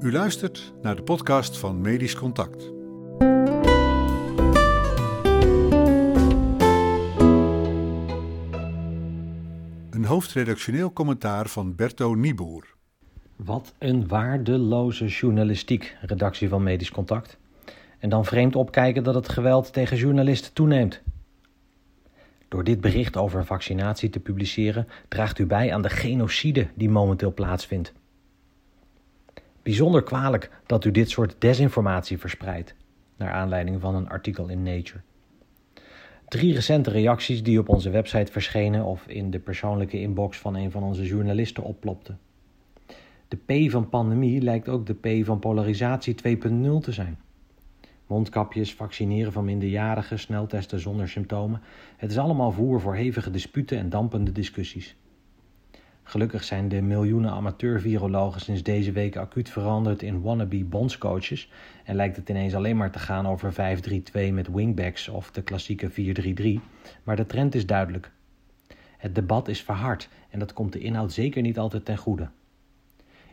U luistert naar de podcast van Medisch Contact. Een hoofdredactioneel commentaar van Berto Nieboer. Wat een waardeloze journalistiek, redactie van Medisch Contact. En dan vreemd opkijken dat het geweld tegen journalisten toeneemt. Door dit bericht over vaccinatie te publiceren, draagt u bij aan de genocide die momenteel plaatsvindt. Bijzonder kwalijk dat u dit soort desinformatie verspreidt, naar aanleiding van een artikel in Nature. Drie recente reacties die op onze website verschenen of in de persoonlijke inbox van een van onze journalisten opplopten. De P van pandemie lijkt ook de P van polarisatie 2.0 te zijn. Mondkapjes, vaccineren van minderjarigen, sneltesten zonder symptomen. Het is allemaal voer voor hevige disputen en dampende discussies. Gelukkig zijn de miljoenen amateur-virologen sinds deze week acuut veranderd in wannabe bondscoaches en lijkt het ineens alleen maar te gaan over 5-3-2 met wingbacks of de klassieke 4-3-3, maar de trend is duidelijk. Het debat is verhard en dat komt de inhoud zeker niet altijd ten goede.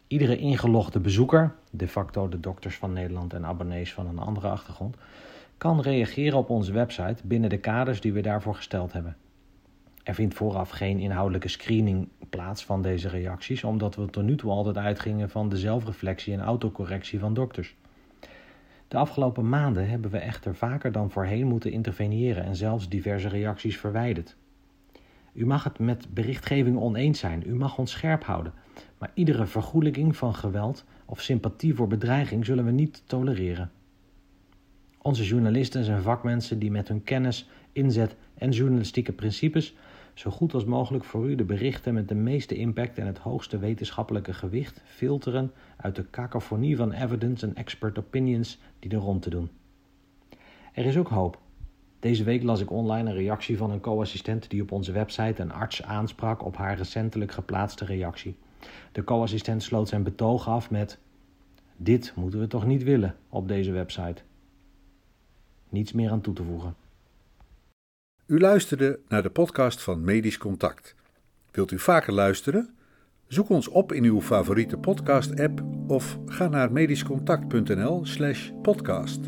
Iedere ingelogde bezoeker, de facto de dokters van Nederland en abonnees van een andere achtergrond, kan reageren op onze website binnen de kaders die we daarvoor gesteld hebben. Er vindt vooraf geen inhoudelijke screening plaats van deze reacties, omdat we tot nu toe altijd uitgingen van de zelfreflectie en autocorrectie van dokters. De afgelopen maanden hebben we echter vaker dan voorheen moeten interveneren en zelfs diverse reacties verwijderd. U mag het met berichtgeving oneens zijn, u mag ons scherp houden, maar iedere vergoelijking van geweld of sympathie voor bedreiging zullen we niet tolereren. Onze journalisten zijn vakmensen die met hun kennis, inzet en journalistieke principes zo goed als mogelijk voor u de berichten met de meeste impact en het hoogste wetenschappelijke gewicht filteren uit de cacophonie van evidence en expert opinions die er rond te doen. Er is ook hoop. Deze week las ik online een reactie van een co-assistent die op onze website een arts aansprak op haar recentelijk geplaatste reactie. De co-assistent sloot zijn betoog af met: Dit moeten we toch niet willen op deze website. Niets meer aan toe te voegen. U luisterde naar de podcast van Medisch Contact. Wilt u vaker luisteren? Zoek ons op in uw favoriete podcast-app of ga naar medischcontact.nl/podcast.